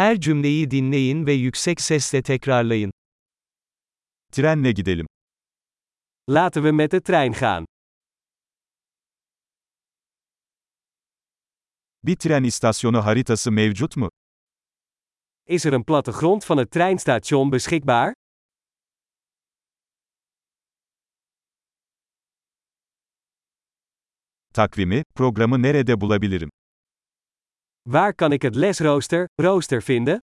Her cümleyi dinleyin ve yüksek sesle tekrarlayın. Trenle gidelim. Laten we met de trein gaan. Bir tren istasyonu haritası mevcut mu? Is er een plattegrond van het treinstation beschikbaar? Takvimi, programı nerede bulabilirim? Waar kan ik het lesrooster, rooster vinden?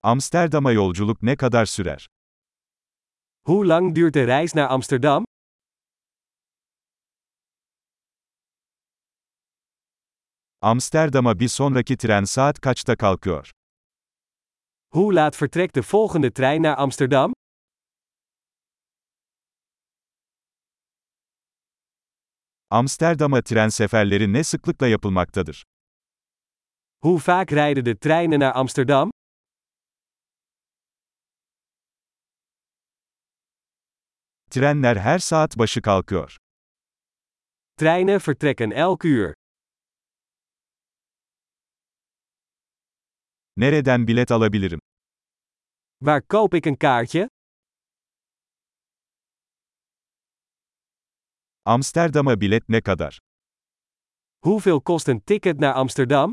Amsterdam'a yolculuk ne kadar sürer? Hoe lang duurt de reis naar Amsterdam? Amsterdam'a bir sonraki tren saat kaçta kalkıyor? Hoe laat vertrekt de volgende trein naar Amsterdam? Amsterdam'a tren seferleri ne sıklıkla yapılmaktadır? Hoe vaak rijden de treinen naar Amsterdam? Trenler her saat başı kalkıyor. Treinen vertrekken elk uur. Nereden bilet alabilirim? Waar koop ik een kaartje? Amsterdam'a bilet ne kadar? Hoeveel kost een ticket naar Amsterdam?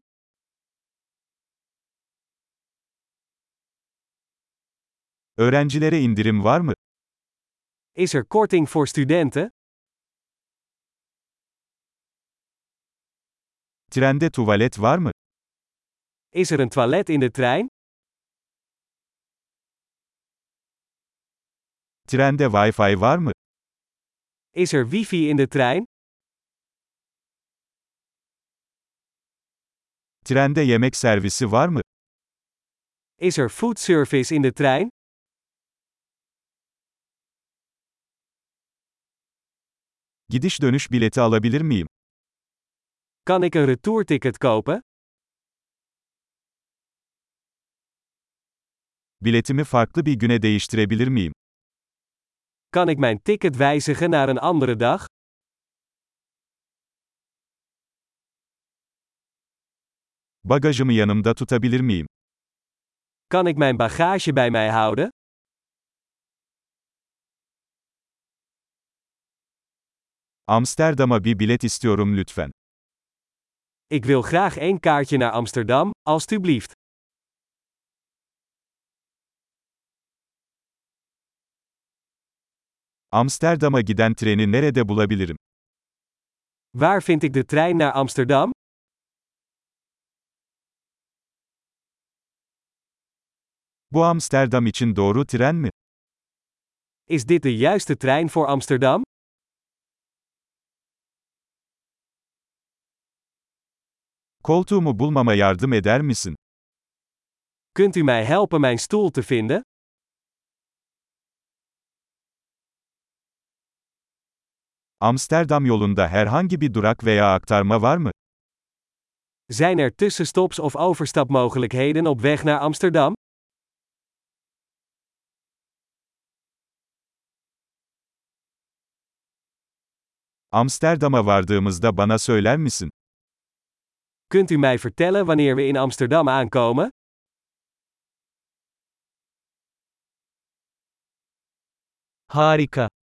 Öğrencilere indirim var mı? Is er korting voor studenten? Trende tuvalet var mı? Is er een toilet in de trein? Trende Wi-Fi var mı? Is er wifi in de trein? Trende yemek servisi var mı? Is er food service in de trein? Gidiş dönüş bileti alabilir miyim? Kan ik een retourticket kopen? Biletimi farklı bir güne değiştirebilir miyim? Kan ik mijn ticket wijzigen naar een andere dag? Bagajımı yanımda tutabilir miyim? Kan ik mijn bagage bij mij houden? Amsterdam'a bir bilet istiyorum lütfen. Ik wil graag één kaartje naar Amsterdam, alstublieft. Amsterdam'a giden treni nerede bulabilirim? Waar vind ik de trein naar Amsterdam? Bu Amsterdam için doğru tren mi? Is dit de juiste trein voor Amsterdam? Koltuğumu bulmama yardım eder misin? Kunt u mij helpen mijn stoel te vinden? Amsterdam yolunda herhangi bir durak veya aktarma var mı? Zijn er tussenstops of overstapmogelijkheden op weg naar Amsterdam? Amsterdam'a vardığımızda bana söyler misin? Kunt u mij vertellen wanneer we in Amsterdam aankomen? Harika.